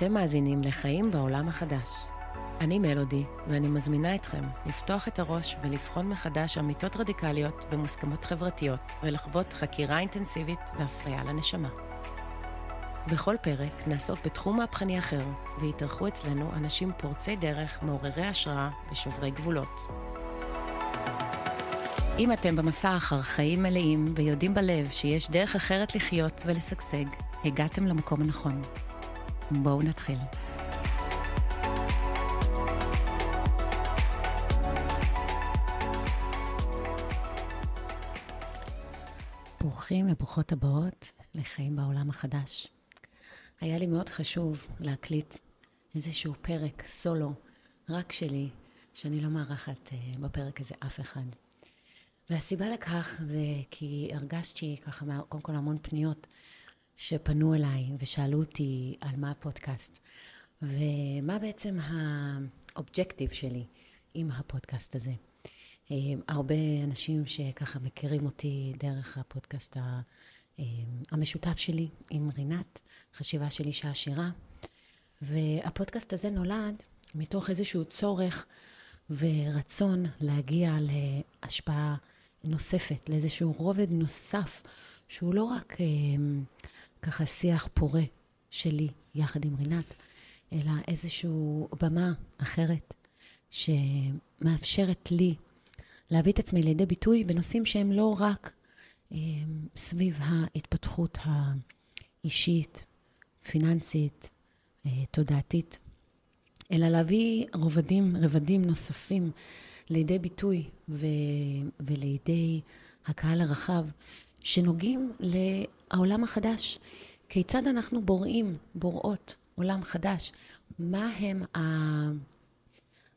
אתם מאזינים לחיים בעולם החדש. אני מלודי, ואני מזמינה אתכם לפתוח את הראש ולבחון מחדש אמיתות רדיקליות במוסכמות חברתיות, ולחוות חקירה אינטנסיבית והפריה לנשמה. בכל פרק נעסוק בתחום מהפכני אחר, ויתארחו אצלנו אנשים פורצי דרך, מעוררי השראה ושוברי גבולות. אם אתם במסע אחר חיים מלאים ויודעים בלב שיש דרך אחרת לחיות ולשגשג, הגעתם למקום הנכון. בואו נתחיל. ברוכים וברוכות הבאות לחיים בעולם החדש. היה לי מאוד חשוב להקליט איזשהו פרק סולו, רק שלי, שאני לא מארחת אה, בפרק הזה אף אחד. והסיבה לכך זה כי הרגשתי ככה, קודם כל המון פניות שפנו אליי ושאלו אותי על מה הפודקאסט, ומה בעצם האובג'קטיב שלי עם הפודקאסט הזה. אה, הרבה אנשים שככה מכירים אותי דרך הפודקאסט אה, המשותף שלי עם רינת, חשיבה של אישה עשירה, והפודקאסט הזה נולד מתוך איזשהו צורך ורצון להגיע להשפעה נוספת, לאיזשהו רובד נוסף, שהוא לא רק אה, ככה שיח פורה שלי יחד עם רינת, אלא איזושהי במה אחרת שמאפשרת לי להביא את עצמי לידי ביטוי בנושאים שהם לא רק אה, סביב ההתפתחות האישית, פיננסית, אה, תודעתית, אלא להביא רובדים, רבדים נוספים לידי ביטוי ו, ולידי הקהל הרחב, שנוגעים העולם החדש. כיצד אנחנו בוראים, בוראות עולם חדש? מה הם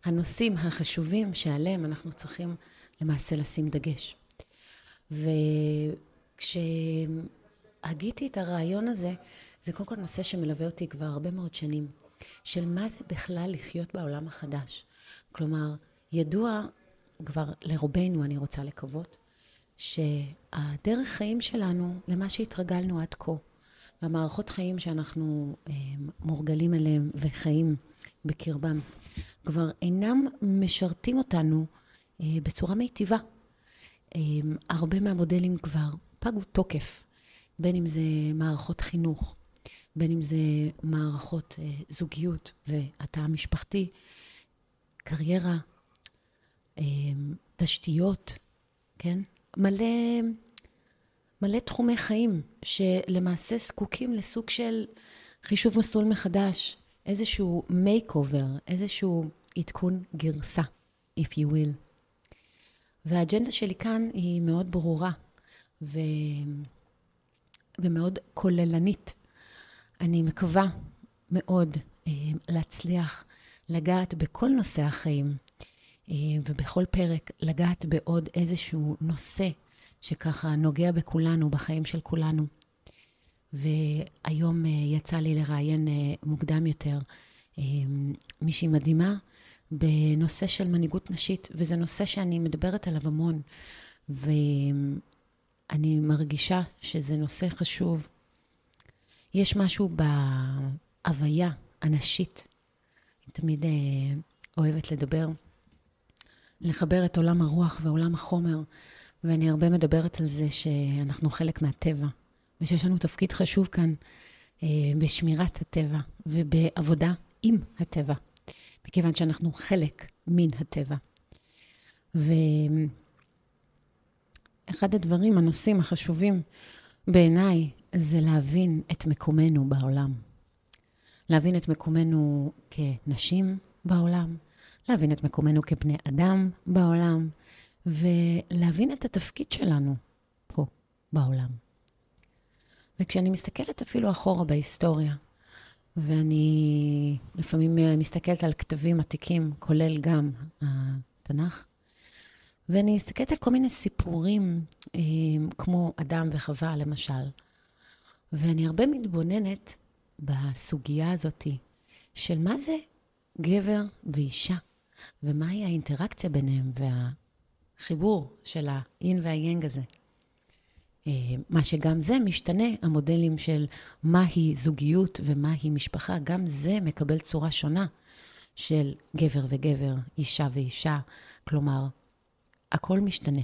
הנושאים החשובים שעליהם אנחנו צריכים למעשה לשים דגש? וכשהגיתי את הרעיון הזה, זה קודם כל נושא שמלווה אותי כבר הרבה מאוד שנים, של מה זה בכלל לחיות בעולם החדש. כלומר, ידוע כבר לרובנו, אני רוצה לקוות, שהדרך חיים שלנו למה שהתרגלנו עד כה, והמערכות חיים שאנחנו אה, מורגלים אליהם וחיים בקרבם, כבר אינם משרתים אותנו אה, בצורה מיטיבה. אה, הרבה מהמודלים כבר פגו תוקף, בין אם זה מערכות חינוך, בין אם זה מערכות זוגיות והתא המשפחתי, קריירה, תשתיות, כן? מלא, מלא תחומי חיים שלמעשה זקוקים לסוג של חישוב מסלול מחדש, איזשהו מייק אובר, איזשהו עדכון גרסה, if you will. והאג'נדה שלי כאן היא מאוד ברורה ו... ומאוד כוללנית. אני מקווה מאוד אה, להצליח לגעת בכל נושא החיים, ובכל פרק לגעת בעוד איזשהו נושא שככה נוגע בכולנו, בחיים של כולנו. והיום אה, יצא לי לראיין אה, מוקדם יותר מישהי מדהימה בנושא של מנהיגות נשית, וזה נושא שאני מדברת עליו המון, ואני מרגישה שזה נושא חשוב. יש משהו בהוויה הנשית, אני תמיד אוהבת לדבר לחבר את עולם הרוח ועולם החומר, ואני הרבה מדברת על זה שאנחנו חלק מהטבע, ושיש לנו תפקיד חשוב כאן אה, בשמירת הטבע ובעבודה עם הטבע, מכיוון שאנחנו חלק מן הטבע. ואחד הדברים, הנושאים החשובים בעיניי, זה להבין את מקומנו בעולם. להבין את מקומנו כנשים בעולם, להבין את מקומנו כבני אדם בעולם, ולהבין את התפקיד שלנו פה בעולם. וכשאני מסתכלת אפילו אחורה בהיסטוריה, ואני לפעמים מסתכלת על כתבים עתיקים, כולל גם התנ"ך, ואני מסתכלת על כל מיני סיפורים, אה, כמו אדם וחווה, למשל, ואני הרבה מתבוננת בסוגיה הזאת של מה זה גבר ואישה. ומהי האינטראקציה ביניהם והחיבור של האין והיאנג הזה. מה שגם זה משתנה, המודלים של מהי זוגיות ומהי משפחה, גם זה מקבל צורה שונה של גבר וגבר, אישה ואישה. כלומר, הכל משתנה.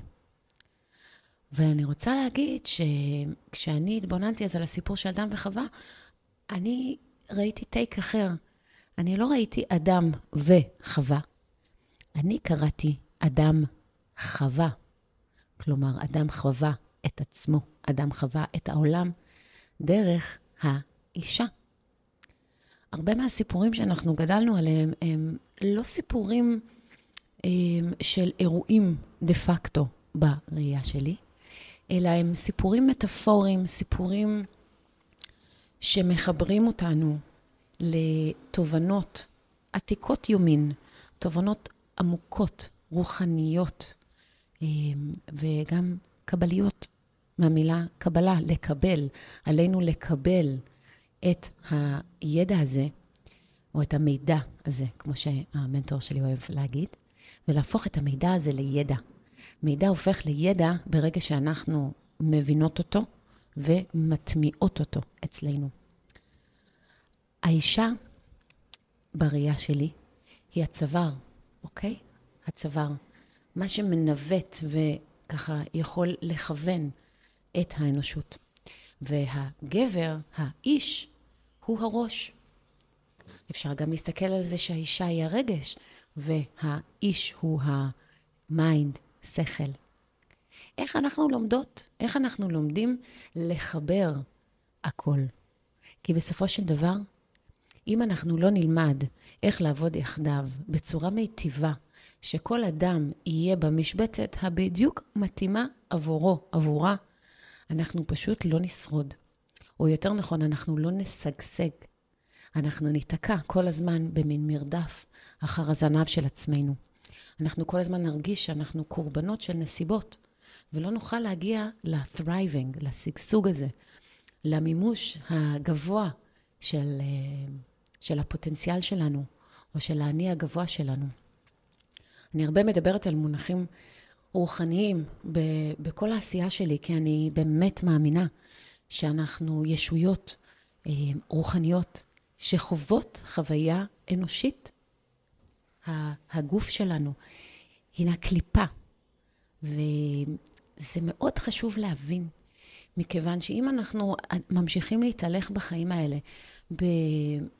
ואני רוצה להגיד שכשאני התבוננתי אז על הסיפור של אדם וחווה, אני ראיתי טייק אחר. אני לא ראיתי אדם וחווה, אני קראתי אדם חווה. כלומר, אדם חווה את עצמו, אדם חווה את העולם דרך האישה. הרבה מהסיפורים שאנחנו גדלנו עליהם הם לא סיפורים הם, של אירועים דה פקטו בראייה שלי, אלא הם סיפורים מטאפוריים, סיפורים שמחברים אותנו לתובנות עתיקות יומין, תובנות עמוקות, רוחניות, וגם קבליות מהמילה קבלה, לקבל. עלינו לקבל את הידע הזה, או את המידע הזה, כמו שהמנטור שלי אוהב להגיד, ולהפוך את המידע הזה לידע. מידע הופך לידע ברגע שאנחנו מבינות אותו ומטמיעות אותו אצלנו. האישה, בראייה שלי, היא הצוואר, אוקיי? הצוואר. מה שמנווט וככה יכול לכוון את האנושות. והגבר, האיש, הוא הראש. אפשר גם להסתכל על זה שהאישה היא הרגש, והאיש הוא ה mind, שכל. איך אנחנו לומדות? איך אנחנו לומדים לחבר הכל? כי בסופו של דבר, אם אנחנו לא נלמד איך לעבוד יחדיו בצורה מיטיבה, שכל אדם יהיה במשבצת הבדיוק מתאימה עבורו, עבורה, אנחנו פשוט לא נשרוד. או יותר נכון, אנחנו לא נשגשג. אנחנו ניתקע כל הזמן במין מרדף אחר הזנב של עצמנו. אנחנו כל הזמן נרגיש שאנחנו קורבנות של נסיבות, ולא נוכל להגיע ל-thriving, לשגשוג הזה, למימוש הגבוה של, אה, של הפוטנציאל שלנו, או של האני הגבוה שלנו. אני הרבה מדברת על מונחים רוחניים ב, בכל העשייה שלי, כי אני באמת מאמינה שאנחנו ישויות אה, רוחניות שחוות חוויה אנושית. הגוף שלנו הינה קליפה, וזה מאוד חשוב להבין, מכיוון שאם אנחנו ממשיכים להתהלך בחיים האלה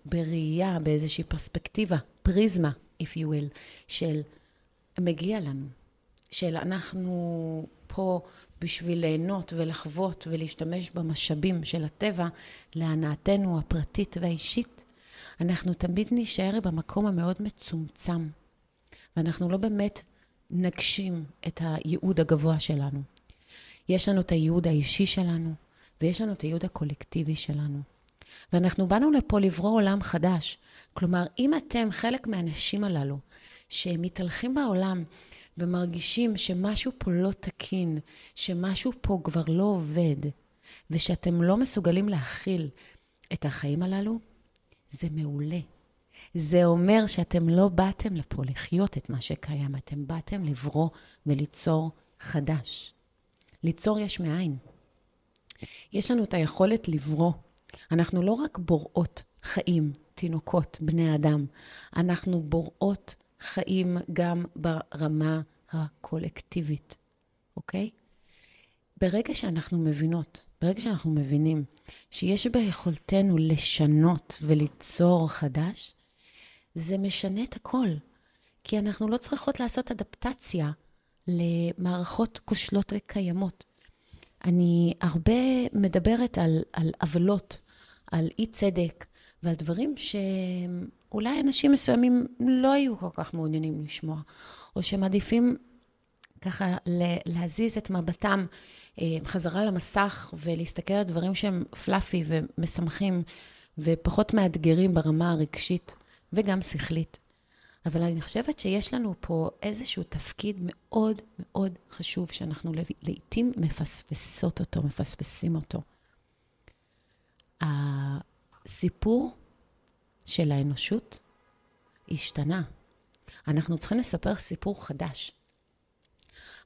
בראייה, באיזושהי פרספקטיבה, פריזמה, if you will, של מגיע לנו, של אנחנו פה בשביל ליהנות ולחוות ולהשתמש במשאבים של הטבע להנאתנו הפרטית והאישית, אנחנו תמיד נישאר במקום המאוד מצומצם, ואנחנו לא באמת נגשים את הייעוד הגבוה שלנו. יש לנו את הייעוד האישי שלנו, ויש לנו את הייעוד הקולקטיבי שלנו. ואנחנו באנו לפה לברוא עולם חדש. כלומר, אם אתם חלק מהאנשים הללו, שמתהלכים בעולם ומרגישים שמשהו פה לא תקין, שמשהו פה כבר לא עובד, ושאתם לא מסוגלים להכיל את החיים הללו, זה מעולה. זה אומר שאתם לא באתם לפה לחיות את מה שקיים, אתם באתם לברוא וליצור חדש. ליצור יש מאין. יש לנו את היכולת לברוא. אנחנו לא רק בוראות חיים, תינוקות, בני אדם, אנחנו בוראות חיים גם ברמה הקולקטיבית, אוקיי? ברגע שאנחנו מבינות, ברגע שאנחנו מבינים שיש ביכולתנו לשנות וליצור חדש, זה משנה את הכל. כי אנחנו לא צריכות לעשות אדפטציה למערכות כושלות וקיימות. אני הרבה מדברת על, על עוולות, על אי צדק ועל דברים שאולי אנשים מסוימים לא היו כל כך מעוניינים לשמוע, או שמעדיפים ככה להזיז את מבטם אה, חזרה למסך ולהסתכל על דברים שהם פלאפי ומשמחים ופחות מאתגרים ברמה הרגשית וגם שכלית. אבל אני חושבת שיש לנו פה איזשהו תפקיד מאוד מאוד חשוב, שאנחנו לעיתים מפספסות אותו, מפספסים אותו. הסיפור של האנושות השתנה. אנחנו צריכים לספר סיפור חדש.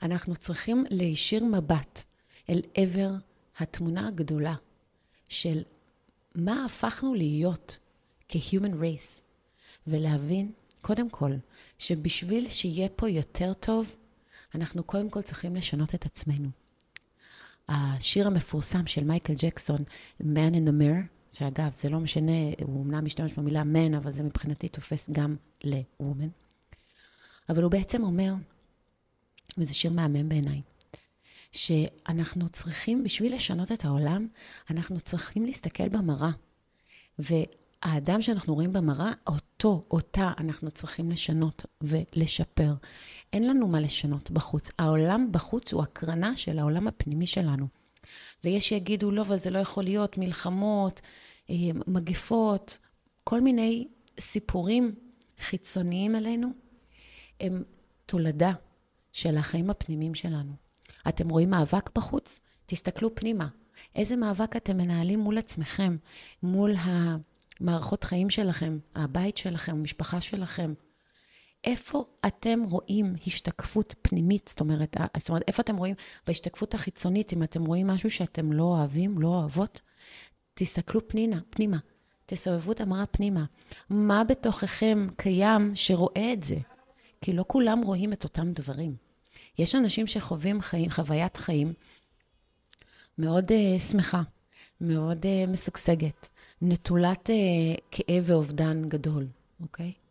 אנחנו צריכים להישיר מבט אל עבר התמונה הגדולה של מה הפכנו להיות כ-human race, ולהבין, קודם כל, שבשביל שיהיה פה יותר טוב, אנחנו קודם כל צריכים לשנות את עצמנו. השיר המפורסם של מייקל ג'קסון, Man in the Mirror, שאגב, זה לא משנה, הוא אמנם משתמש במילה man, אבל זה מבחינתי תופס גם ל-woman. אבל הוא בעצם אומר, וזה שיר מהמם בעיניי, שאנחנו צריכים, בשביל לשנות את העולם, אנחנו צריכים להסתכל במראה. והאדם שאנחנו רואים במראה, אותו, אותה, אנחנו צריכים לשנות ולשפר. אין לנו מה לשנות בחוץ. העולם בחוץ הוא הקרנה של העולם הפנימי שלנו. ויש שיגידו, לא, אבל זה לא יכול להיות, מלחמות, אה, מגפות, כל מיני סיפורים חיצוניים עלינו, הם תולדה של החיים הפנימיים שלנו. אתם רואים מאבק בחוץ? תסתכלו פנימה. איזה מאבק אתם מנהלים מול עצמכם, מול המערכות חיים שלכם, הבית שלכם, המשפחה שלכם? איפה אתם רואים השתקפות פנימית? זאת אומרת, זאת אומרת, איפה אתם רואים בהשתקפות החיצונית, אם אתם רואים משהו שאתם לא אוהבים, לא אוהבות? תסתכלו פנינה, פנימה, תסובבו את המראה פנימה. מה בתוככם קיים שרואה את זה? כי לא כולם רואים את אותם דברים. יש אנשים שחווים חיים, חוויית חיים מאוד uh, שמחה, מאוד uh, משגשגת, נטולת uh, כאב ואובדן גדול, אוקיי? Okay?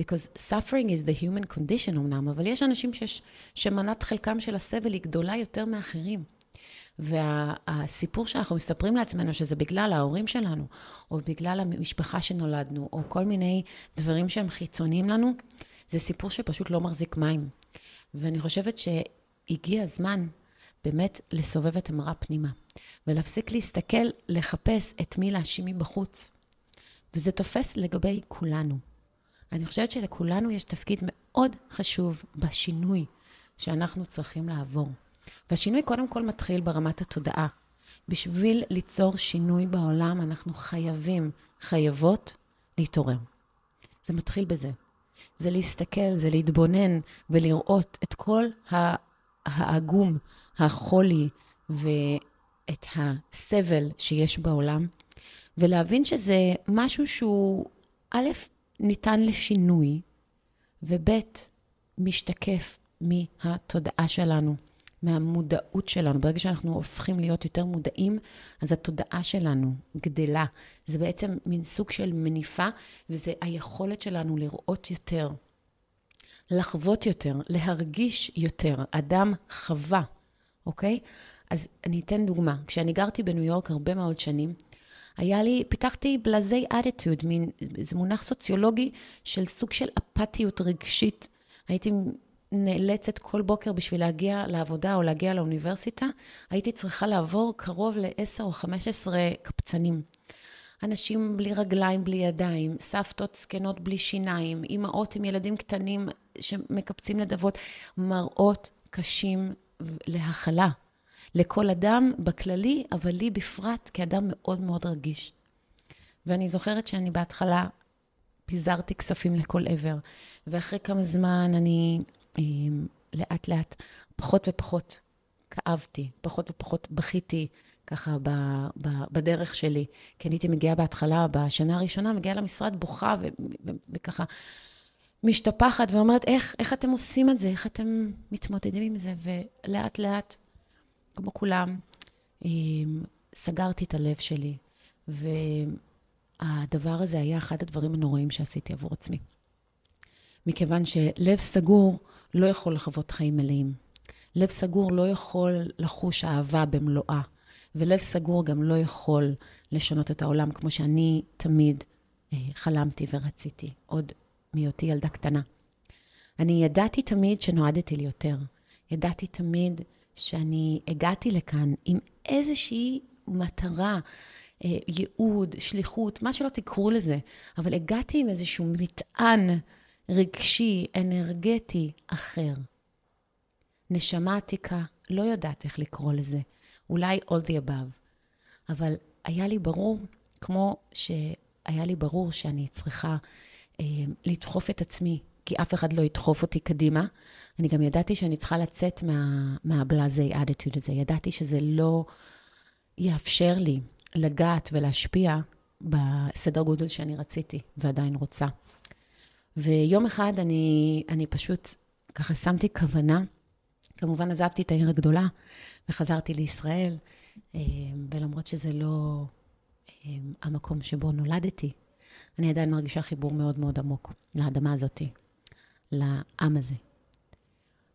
Because suffering is the human condition אמנם, אבל יש אנשים שש, שמנת חלקם של הסבל היא גדולה יותר מאחרים. והסיפור וה, שאנחנו מספרים לעצמנו, שזה בגלל ההורים שלנו, או בגלל המשפחה שנולדנו, או כל מיני דברים שהם חיצוניים לנו, זה סיפור שפשוט לא מחזיק מים. ואני חושבת שהגיע הזמן באמת לסובב את המראה פנימה, ולהפסיק להסתכל, לחפש את מי להאשים מבחוץ. וזה תופס לגבי כולנו. אני חושבת שלכולנו יש תפקיד מאוד חשוב בשינוי שאנחנו צריכים לעבור. והשינוי קודם כל מתחיל ברמת התודעה. בשביל ליצור שינוי בעולם, אנחנו חייבים, חייבות, להתעורר. זה מתחיל בזה. זה להסתכל, זה להתבונן ולראות את כל העגום, החולי ואת הסבל שיש בעולם, ולהבין שזה משהו שהוא, א', ניתן לשינוי, וב', משתקף מהתודעה שלנו. מהמודעות שלנו. ברגע שאנחנו הופכים להיות יותר מודעים, אז התודעה שלנו גדלה. זה בעצם מין סוג של מניפה, וזה היכולת שלנו לראות יותר, לחוות יותר, להרגיש יותר. אדם חווה, אוקיי? אז אני אתן דוגמה. כשאני גרתי בניו יורק הרבה מאוד שנים, היה לי, פיתחתי בלזי אטיטוד, מין, זה מונח סוציולוגי של סוג של אפתיות רגשית. הייתי נאלצת כל בוקר בשביל להגיע לעבודה או להגיע לאוניברסיטה, הייתי צריכה לעבור קרוב ל-10 או 15 קפצנים. אנשים בלי רגליים, בלי ידיים, סבתות זקנות בלי שיניים, אימהות עם ילדים קטנים שמקפצים נדבות, מראות קשים להכלה. לכל אדם בכללי, אבל לי בפרט, כאדם מאוד מאוד רגיש. ואני זוכרת שאני בהתחלה פיזרתי כספים לכל עבר, ואחרי כמה זמן אני לאט לאט פחות ופחות כאבתי, פחות ופחות בכיתי ככה ב, ב, בדרך שלי. כי אני הייתי מגיעה בהתחלה, בשנה הראשונה, מגיעה למשרד בוכה ו, ו, וככה משתפחת ואומרת, איך, איך אתם עושים את זה? איך אתם מתמודדים עם זה? ולאט לאט, כמו כולם, סגרתי את הלב שלי. והדבר הזה היה אחד הדברים הנוראים שעשיתי עבור עצמי. מכיוון שלב סגור לא יכול לחוות חיים מלאים. לב סגור לא יכול לחוש אהבה במלואה, ולב סגור גם לא יכול לשנות את העולם כמו שאני תמיד אה, חלמתי ורציתי, עוד מהיותי ילדה קטנה. אני ידעתי תמיד שנועדתי לי יותר. ידעתי תמיד שאני הגעתי לכאן עם איזושהי מטרה, אה, ייעוד, שליחות, מה שלא תקראו לזה, אבל הגעתי עם איזשהו מטען רגשי, אנרגטי, אחר. נשמה עתיקה, לא יודעת איך לקרוא לזה, אולי all the above. אבל היה לי ברור, כמו שהיה לי ברור שאני צריכה אה, לדחוף את עצמי, כי אף אחד לא ידחוף אותי קדימה. אני גם ידעתי שאני צריכה לצאת מה, מהבלאזי אדיטוד הזה. ידעתי שזה לא יאפשר לי לגעת ולהשפיע בסדר גודל שאני רציתי ועדיין רוצה. ויום אחד אני, אני פשוט ככה שמתי כוונה, כמובן עזבתי את העיר הגדולה וחזרתי לישראל, אה, ולמרות שזה לא אה, המקום שבו נולדתי, אני עדיין מרגישה חיבור מאוד מאוד עמוק לאדמה הזאתי, לעם הזה.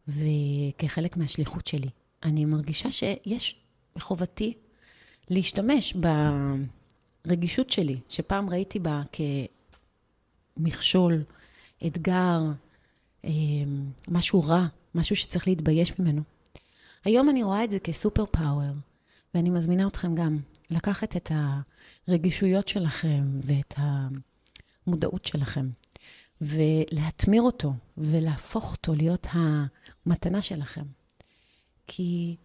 וכחלק מהשליחות שלי, אני מרגישה שיש בחובתי להשתמש ברגישות שלי, שפעם ראיתי בה כמכשול, אתגר, אה, משהו רע, משהו שצריך להתבייש ממנו. היום אני רואה את זה כסופר פאוור, ואני מזמינה אתכם גם לקחת את הרגישויות שלכם ואת המודעות שלכם, ולהתמיר אותו ולהפוך אותו להיות המתנה שלכם. כי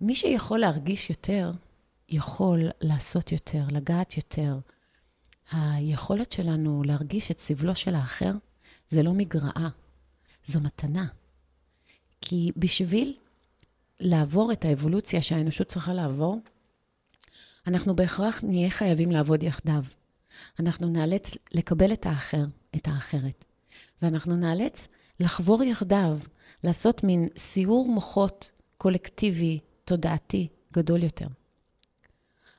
מי שיכול להרגיש יותר, יכול לעשות יותר, לגעת יותר. היכולת שלנו להרגיש את סבלו של האחר זה לא מגרעה, זו מתנה. כי בשביל לעבור את האבולוציה שהאנושות צריכה לעבור, אנחנו בהכרח נהיה חייבים לעבוד יחדיו. אנחנו נאלץ לקבל את האחר, את האחרת. ואנחנו נאלץ לחבור יחדיו, לעשות מין סיור מוחות קולקטיבי, תודעתי, גדול יותר.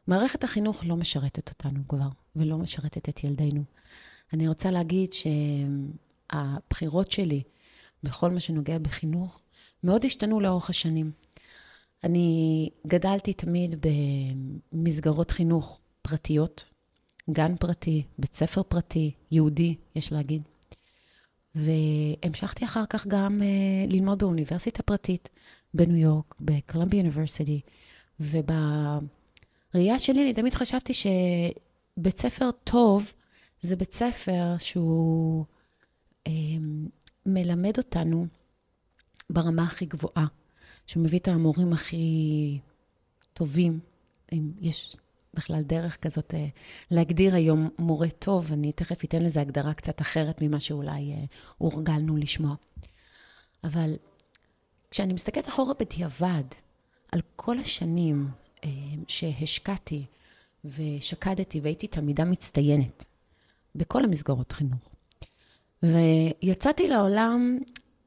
מערכת החינוך לא משרתת אותנו כבר, ולא משרתת את ילדינו. אני רוצה להגיד שהבחירות שלי בכל מה שנוגע בחינוך מאוד השתנו לאורך השנים. אני גדלתי תמיד במסגרות חינוך פרטיות, גן פרטי, בית ספר פרטי, יהודי, יש להגיד. והמשכתי אחר כך גם uh, ללמוד באוניברסיטה פרטית בניו יורק, בקולומביה אוניברסיטי, ובראייה שלי אני תמיד חשבתי שבית ספר טוב זה בית ספר שהוא um, מלמד אותנו ברמה הכי גבוהה. שמביא את המורים הכי טובים, אם יש בכלל דרך כזאת אה, להגדיר היום מורה טוב, אני תכף אתן לזה הגדרה קצת אחרת ממה שאולי אה, הורגלנו לשמוע. אבל כשאני מסתכלת אחורה בדיעבד על כל השנים אה, שהשקעתי ושקדתי והייתי תלמידה מצטיינת בכל המסגרות חינוך, ויצאתי לעולם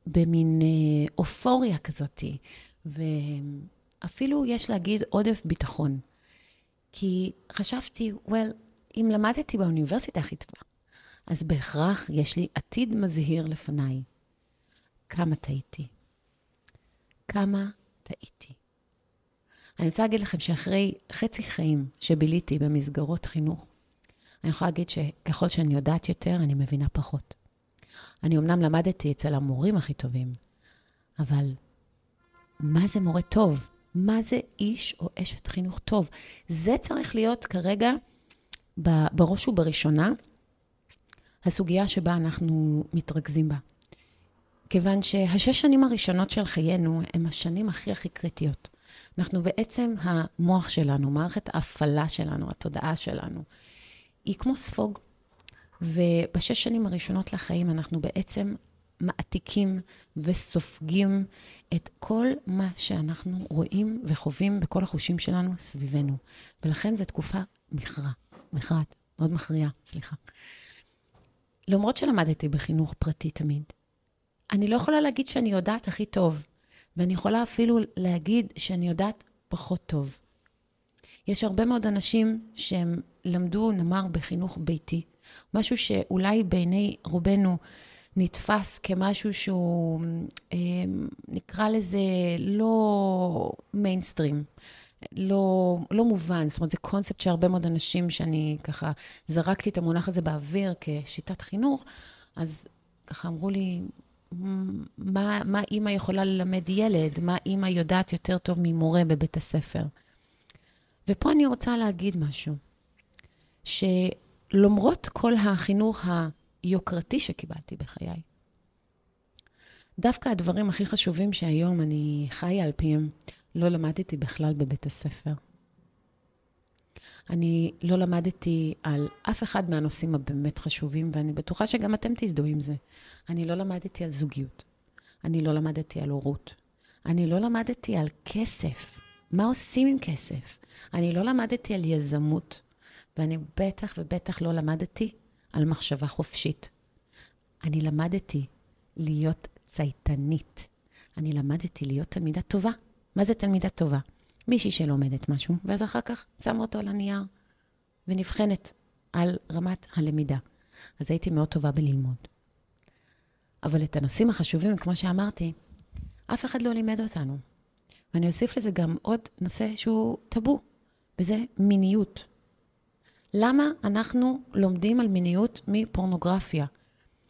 במין אופוריה כזאתי, ואפילו יש להגיד עודף ביטחון. כי חשבתי, well, אם למדתי באוניברסיטה הכי טובה, אז בהכרח יש לי עתיד מזהיר לפניי. כמה טעיתי. כמה טעיתי. אני רוצה להגיד לכם שאחרי חצי חיים שביליתי במסגרות חינוך, אני יכולה להגיד שככל שאני יודעת יותר, אני מבינה פחות. אני אמנם למדתי אצל המורים הכי טובים, אבל מה זה מורה טוב? מה זה איש או אשת חינוך טוב? זה צריך להיות כרגע בראש ובראשונה הסוגיה שבה אנחנו מתרכזים בה. כיוון שהשש שנים הראשונות של חיינו הם השנים הכי הכי קריטיות. אנחנו בעצם, המוח שלנו, מערכת ההפעלה שלנו, התודעה שלנו, היא כמו ספוג. ובשש שנים הראשונות לחיים אנחנו בעצם מעתיקים וסופגים את כל מה שאנחנו רואים וחווים בכל החושים שלנו סביבנו. ולכן זו תקופה מכרע, מכרעת, מאוד מכריעה, סליחה. למרות שלמדתי בחינוך פרטי תמיד, אני לא יכולה להגיד שאני יודעת הכי טוב, ואני יכולה אפילו להגיד שאני יודעת פחות טוב. יש הרבה מאוד אנשים שהם למדו, נאמר, בחינוך ביתי, משהו שאולי בעיני רובנו נתפס כמשהו שהוא, אה, נקרא לזה, לא מיינסטרים. לא, לא מובן, זאת אומרת, זה קונספט שהרבה מאוד אנשים, שאני ככה זרקתי את המונח הזה באוויר כשיטת חינוך, אז ככה אמרו לי, מה, מה אימא יכולה ללמד ילד? מה אימא יודעת יותר טוב ממורה בבית הספר? ופה אני רוצה להגיד משהו, שלמרות כל החינוך ה... יוקרתי שקיבלתי בחיי. דווקא הדברים הכי חשובים שהיום אני חיה על פיהם, לא למדתי בכלל בבית הספר. אני לא למדתי על אף אחד מהנושאים הבאמת חשובים, ואני בטוחה שגם אתם תזדהו עם זה. אני לא למדתי על זוגיות. אני לא למדתי על הורות. אני לא למדתי על כסף. מה עושים עם כסף? אני לא למדתי על יזמות, ואני בטח ובטח לא למדתי על מחשבה חופשית. אני למדתי להיות צייתנית. אני למדתי להיות תלמידה טובה. מה זה תלמידה טובה? מישהי שלומדת משהו, ואז אחר כך שמה אותו על הנייר ונבחנת על רמת הלמידה. אז הייתי מאוד טובה בללמוד. אבל את הנושאים החשובים, כמו שאמרתי, אף אחד לא לימד אותנו. ואני אוסיף לזה גם עוד נושא שהוא טאבו, וזה מיניות. למה אנחנו לומדים על מיניות מפורנוגרפיה?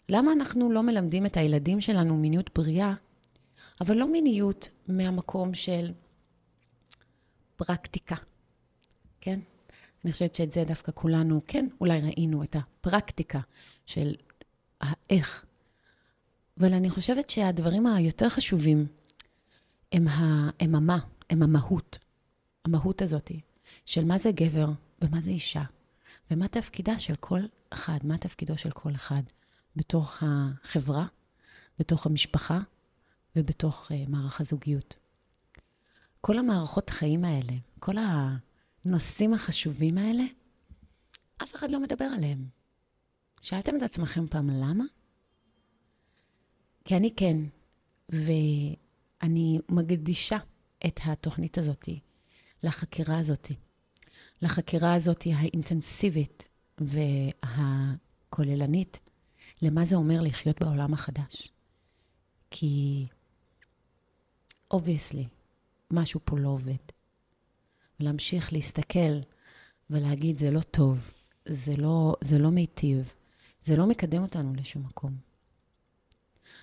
למה אנחנו לא מלמדים את הילדים שלנו מיניות בריאה, אבל לא מיניות מהמקום של פרקטיקה, כן? אני חושבת שאת זה דווקא כולנו, כן, אולי ראינו את הפרקטיקה של האיך. אבל אני חושבת שהדברים היותר חשובים הם, ה, הם המה, הם המהות. המהות הזאת של מה זה גבר ומה זה אישה, ומה תפקידה של כל אחד, מה תפקידו של כל אחד בתוך החברה, בתוך המשפחה ובתוך uh, מערך הזוגיות. כל המערכות חיים האלה, כל הנושאים החשובים האלה, אף אחד לא מדבר עליהם. שאלתם את עצמכם פעם למה? כי אני כן, ואני מקדישה את התוכנית הזאת לחקירה הזאת, לחקירה הזאת האינטנסיבית והכוללנית, מה זה אומר לחיות בעולם החדש. כי, obviously, משהו פה לא עובד. להמשיך להסתכל ולהגיד, זה לא טוב, זה לא, זה לא מיטיב, זה לא מקדם אותנו לשום מקום.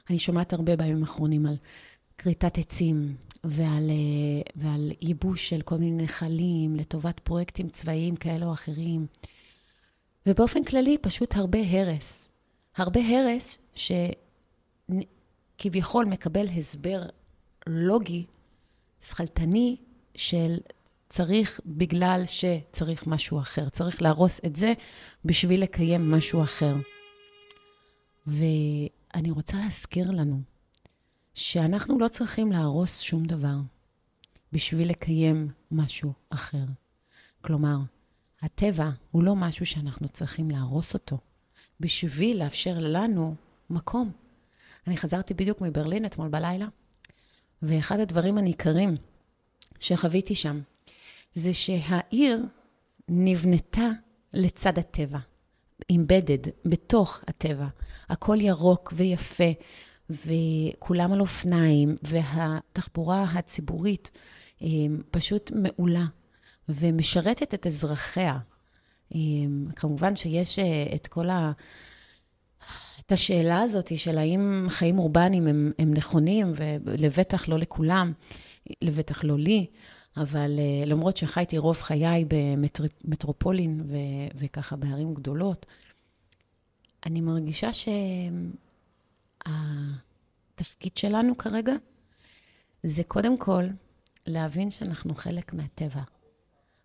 אני שומעת הרבה בימים האחרונים על כריתת עצים ועל, אה, ועל ייבוש של כל מיני נחלים לטובת פרויקטים צבאיים כאלה או אחרים. ובאופן כללי, פשוט הרבה הרס. הרבה הרס שכביכול מקבל הסבר לוגי שכלתני של צריך בגלל שצריך משהו אחר. צריך להרוס את זה בשביל לקיים משהו אחר. ואני רוצה להזכיר לנו שאנחנו לא צריכים להרוס שום דבר בשביל לקיים משהו אחר. כלומר, הטבע הוא לא משהו שאנחנו צריכים להרוס אותו בשביל לאפשר לנו מקום. אני חזרתי בדיוק מברלין אתמול בלילה, ואחד הדברים הניכרים שחוויתי שם, זה שהעיר נבנתה לצד הטבע, אימבדד, בתוך הטבע. הכל ירוק ויפה, וכולם על אופניים, והתחבורה הציבורית אה, פשוט מעולה, ומשרתת את אזרחיה. אה, כמובן שיש אה, את כל ה... את השאלה הזאת של האם חיים אורבניים הם, הם נכונים, ולבטח לא לכולם, לבטח לא לי, אבל למרות שחייתי רוב חיי במטרופולין ו, וככה בערים גדולות, אני מרגישה שהתפקיד שלנו כרגע זה קודם כל להבין שאנחנו חלק מהטבע.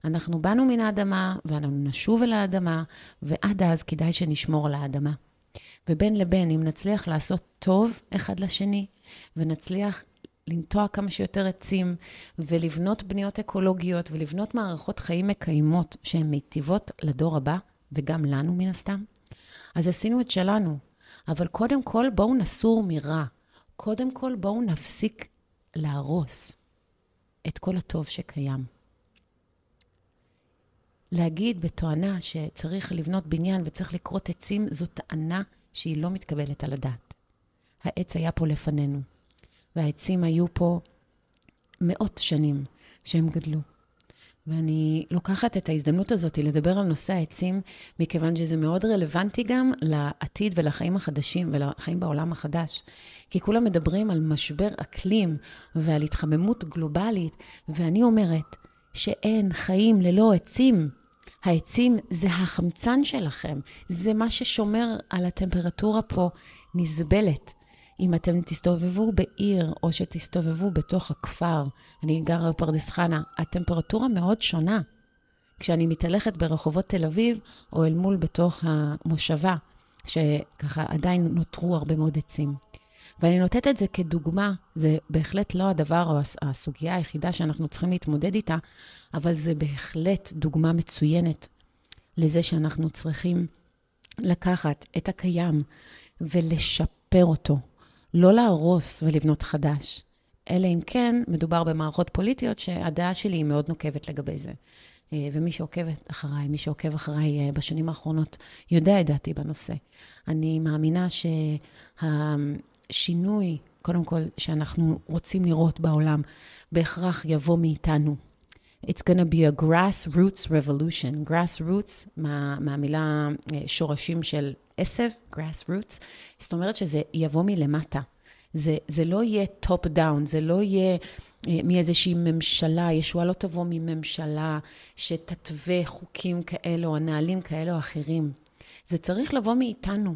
אנחנו באנו מן האדמה, ואנחנו נשוב אל האדמה, ועד אז כדאי שנשמור על האדמה. ובין לבין, אם נצליח לעשות טוב אחד לשני, ונצליח לנטוע כמה שיותר עצים, ולבנות בניות אקולוגיות, ולבנות מערכות חיים מקיימות שהן מיטיבות לדור הבא, וגם לנו מן הסתם, אז עשינו את שלנו. אבל קודם כל, בואו נסור מרע. קודם כל, בואו נפסיק להרוס את כל הטוב שקיים. להגיד בתואנה שצריך לבנות בניין וצריך לכרות עצים, זו טענה שהיא לא מתקבלת על הדעת. העץ היה פה לפנינו, והעצים היו פה מאות שנים שהם גדלו. ואני לוקחת את ההזדמנות הזאת לדבר על נושא העצים, מכיוון שזה מאוד רלוונטי גם לעתיד ולחיים החדשים ולחיים בעולם החדש. כי כולם מדברים על משבר אקלים ועל התחממות גלובלית, ואני אומרת שאין חיים ללא עצים. העצים זה החמצן שלכם, זה מה ששומר על הטמפרטורה פה נסבלת. אם אתם תסתובבו בעיר או שתסתובבו בתוך הכפר, אני גרה בפרדס חנה, הטמפרטורה מאוד שונה. כשאני מתהלכת ברחובות תל אביב, או אל מול בתוך המושבה, שככה עדיין נותרו הרבה מאוד עצים. ואני נותנת את זה כדוגמה, זה בהחלט לא הדבר או הסוגיה היחידה שאנחנו צריכים להתמודד איתה, אבל זה בהחלט דוגמה מצוינת לזה שאנחנו צריכים לקחת את הקיים ולשפר אותו, לא להרוס ולבנות חדש. אלא אם כן מדובר במערכות פוליטיות שהדעה שלי היא מאוד נוקבת לגבי זה. אה, ומי שעוקב אחריי, מי שעוקב אחריי אה, בשנים האחרונות, יודע את דעתי בנושא. אני מאמינה שהשינוי, קודם כל, שאנחנו רוצים לראות בעולם, בהכרח יבוא מאיתנו. It's to be a grassroots revolution. grassroots, מה, מהמילה אה, שורשים של עשב, grassroots, זאת אומרת שזה יבוא מלמטה. זה, זה לא יהיה top down, זה לא יהיה אה, מאיזושהי ממשלה, ישועה לא תבוא מממשלה שתתווה חוקים כאלה או נהלים כאלה או אחרים. זה צריך לבוא מאיתנו.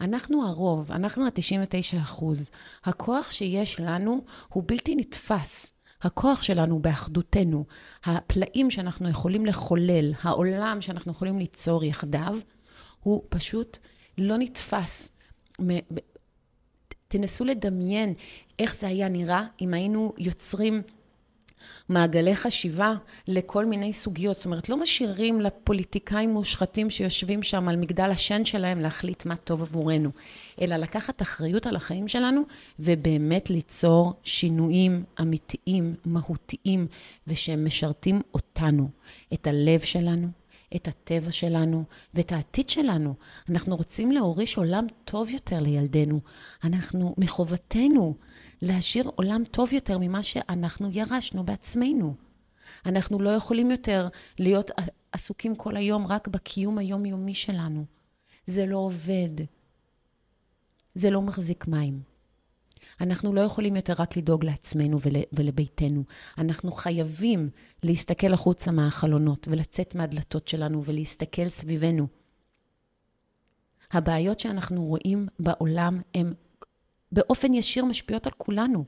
אנחנו הרוב, אנחנו ה-99 אחוז. הכוח שיש לנו הוא בלתי נתפס. הכוח שלנו באחדותנו, הפלאים שאנחנו יכולים לחולל, העולם שאנחנו יכולים ליצור יחדיו, הוא פשוט לא נתפס. תנסו לדמיין איך זה היה נראה אם היינו יוצרים מעגלי חשיבה לכל מיני סוגיות. זאת אומרת, לא משאירים לפוליטיקאים מושחתים שיושבים שם על מגדל השן שלהם להחליט מה טוב עבורנו, אלא לקחת אחריות על החיים שלנו ובאמת ליצור שינויים אמיתיים, מהותיים, ושהם משרתים אותנו, את הלב שלנו, את הטבע שלנו ואת העתיד שלנו. אנחנו רוצים להוריש עולם טוב יותר לילדינו. אנחנו, מחובתנו להשאיר עולם טוב יותר ממה שאנחנו ירשנו בעצמנו. אנחנו לא יכולים יותר להיות עסוקים כל היום רק בקיום היומיומי שלנו. זה לא עובד. זה לא מחזיק מים. אנחנו לא יכולים יותר רק לדאוג לעצמנו ול, ולביתנו. אנחנו חייבים להסתכל החוצה מהחלונות ולצאת מהדלתות שלנו ולהסתכל סביבנו. הבעיות שאנחנו רואים בעולם הן באופן ישיר משפיעות על כולנו.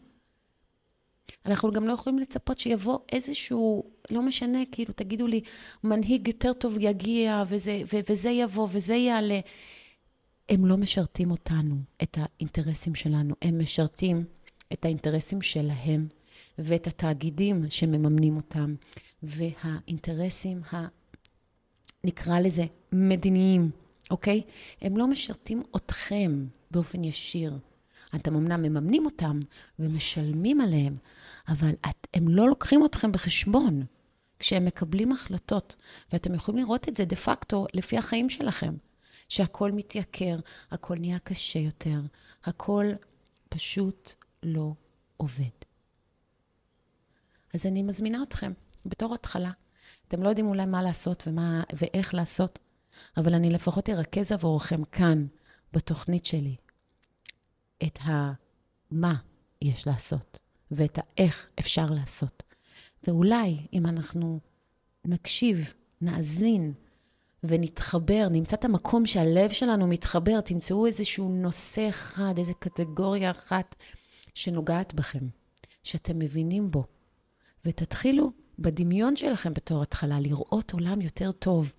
אנחנו גם לא יכולים לצפות שיבוא איזשהו, לא משנה, כאילו, תגידו לי, מנהיג יותר טוב יגיע, וזה, ו- וזה יבוא, וזה יעלה. הם לא משרתים אותנו, את האינטרסים שלנו, הם משרתים את האינטרסים שלהם ואת התאגידים שמממנים אותם, והאינטרסים, ה... נקרא לזה, מדיניים, אוקיי? הם לא משרתים אתכם באופן ישיר. אתם אמנם מממנים אותם ומשלמים עליהם, אבל את, הם לא לוקחים אתכם בחשבון כשהם מקבלים החלטות, ואתם יכולים לראות את זה דה פקטו לפי החיים שלכם. שהכל מתייקר, הכל נהיה קשה יותר, הכל פשוט לא עובד. אז אני מזמינה אתכם, בתור התחלה. אתם לא יודעים אולי מה לעשות ומה, ואיך לעשות, אבל אני לפחות ארכז עבורכם כאן, בתוכנית שלי, את המה יש לעשות, ואת האיך אפשר לעשות. ואולי אם אנחנו נקשיב, נאזין, ונתחבר, נמצא את המקום שהלב שלנו מתחבר, תמצאו איזשהו נושא אחד, איזו קטגוריה אחת שנוגעת בכם, שאתם מבינים בו, ותתחילו בדמיון שלכם בתור התחלה לראות עולם יותר טוב.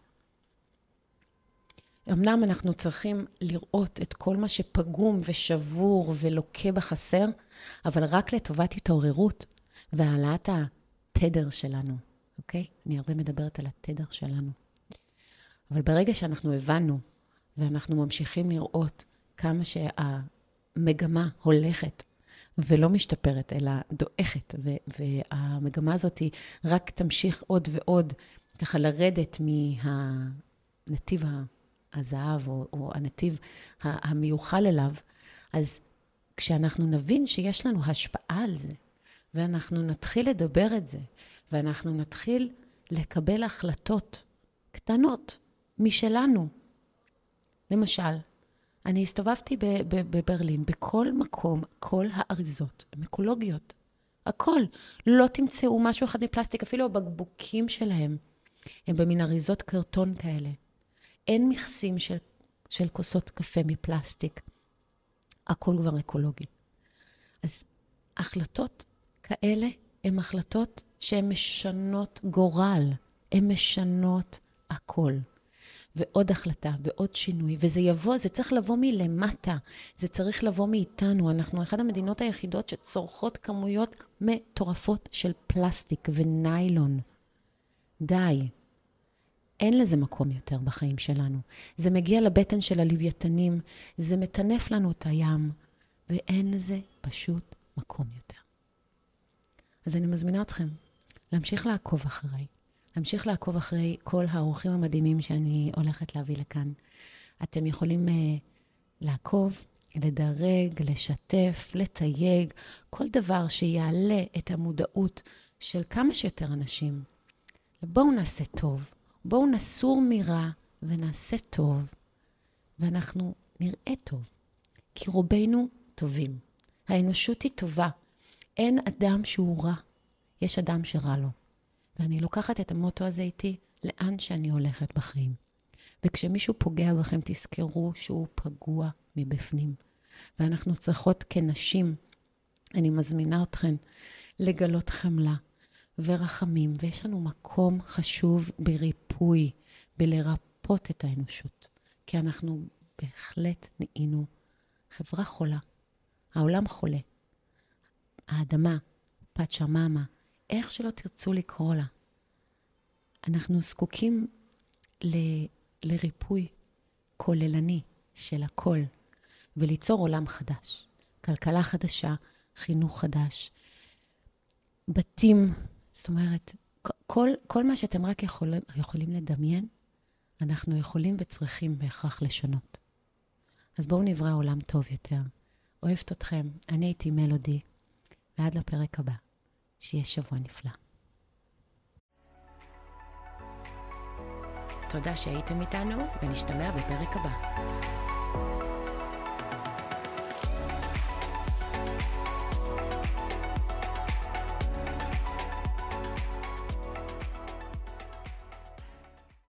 אמנם אנחנו צריכים לראות את כל מה שפגום ושבור ולוקה בחסר, אבל רק לטובת התעוררות והעלאת התדר שלנו, אוקיי? אני הרבה מדברת על התדר שלנו. אבל ברגע שאנחנו הבנו, ואנחנו ממשיכים לראות כמה שהמגמה הולכת ולא משתפרת, אלא דועכת, והמגמה הזאת רק תמשיך עוד ועוד ככה לרדת מהנתיב הזהב, או, או הנתיב המיוחל אליו, אז כשאנחנו נבין שיש לנו השפעה על זה, ואנחנו נתחיל לדבר את זה, ואנחנו נתחיל לקבל החלטות קטנות, משלנו. למשל, אני הסתובבתי בברלין, בכל מקום, כל האריזות הן אקולוגיות. הכל. לא תמצאו משהו אחד מפלסטיק, אפילו הבקבוקים שלהם הם במין אריזות קרטון כאלה. אין מכסים של, של כוסות קפה מפלסטיק. הכל כבר אקולוגי. אז החלטות כאלה הן החלטות שהן משנות גורל. הן משנות הכל. ועוד החלטה, ועוד שינוי, וזה יבוא, זה צריך לבוא מלמטה, זה צריך לבוא מאיתנו. אנחנו אחת המדינות היחידות שצורכות כמויות מטורפות של פלסטיק וניילון. די. אין לזה מקום יותר בחיים שלנו. זה מגיע לבטן של הלוויתנים, זה מטנף לנו את הים, ואין לזה פשוט מקום יותר. אז אני מזמינה אתכם להמשיך לעקוב אחריי, להמשיך לעקוב אחרי כל האורחים המדהימים שאני הולכת להביא לכאן. אתם יכולים uh, לעקוב, לדרג, לשתף, לתייג, כל דבר שיעלה את המודעות של כמה שיותר אנשים. ובואו נעשה טוב, בואו נסור מרע ונעשה טוב, ואנחנו נראה טוב, כי רובנו טובים. האנושות היא טובה. אין אדם שהוא רע, יש אדם שרע לו. ואני לוקחת את המוטו הזה איתי לאן שאני הולכת בחיים. וכשמישהו פוגע בכם, תזכרו שהוא פגוע מבפנים. ואנחנו צריכות כנשים, אני מזמינה אתכן לגלות חמלה ורחמים, ויש לנו מקום חשוב בריפוי, בלרפות את האנושות. כי אנחנו בהחלט נהיינו חברה חולה. העולם חולה. האדמה, פת שממה, איך שלא תרצו לקרוא לה. אנחנו זקוקים ל, לריפוי כוללני של הכל, וליצור עולם חדש. כלכלה חדשה, חינוך חדש, בתים, זאת אומרת, כל, כל מה שאתם רק יכול, יכולים לדמיין, אנחנו יכולים וצריכים בהכרח לשנות. אז בואו נברא עולם טוב יותר. אוהבת אתכם, אני הייתי מלודי, ועד לפרק הבא. שיהיה שבוע נפלא. תודה שהייתם איתנו, ונשתמע בפרק הבא.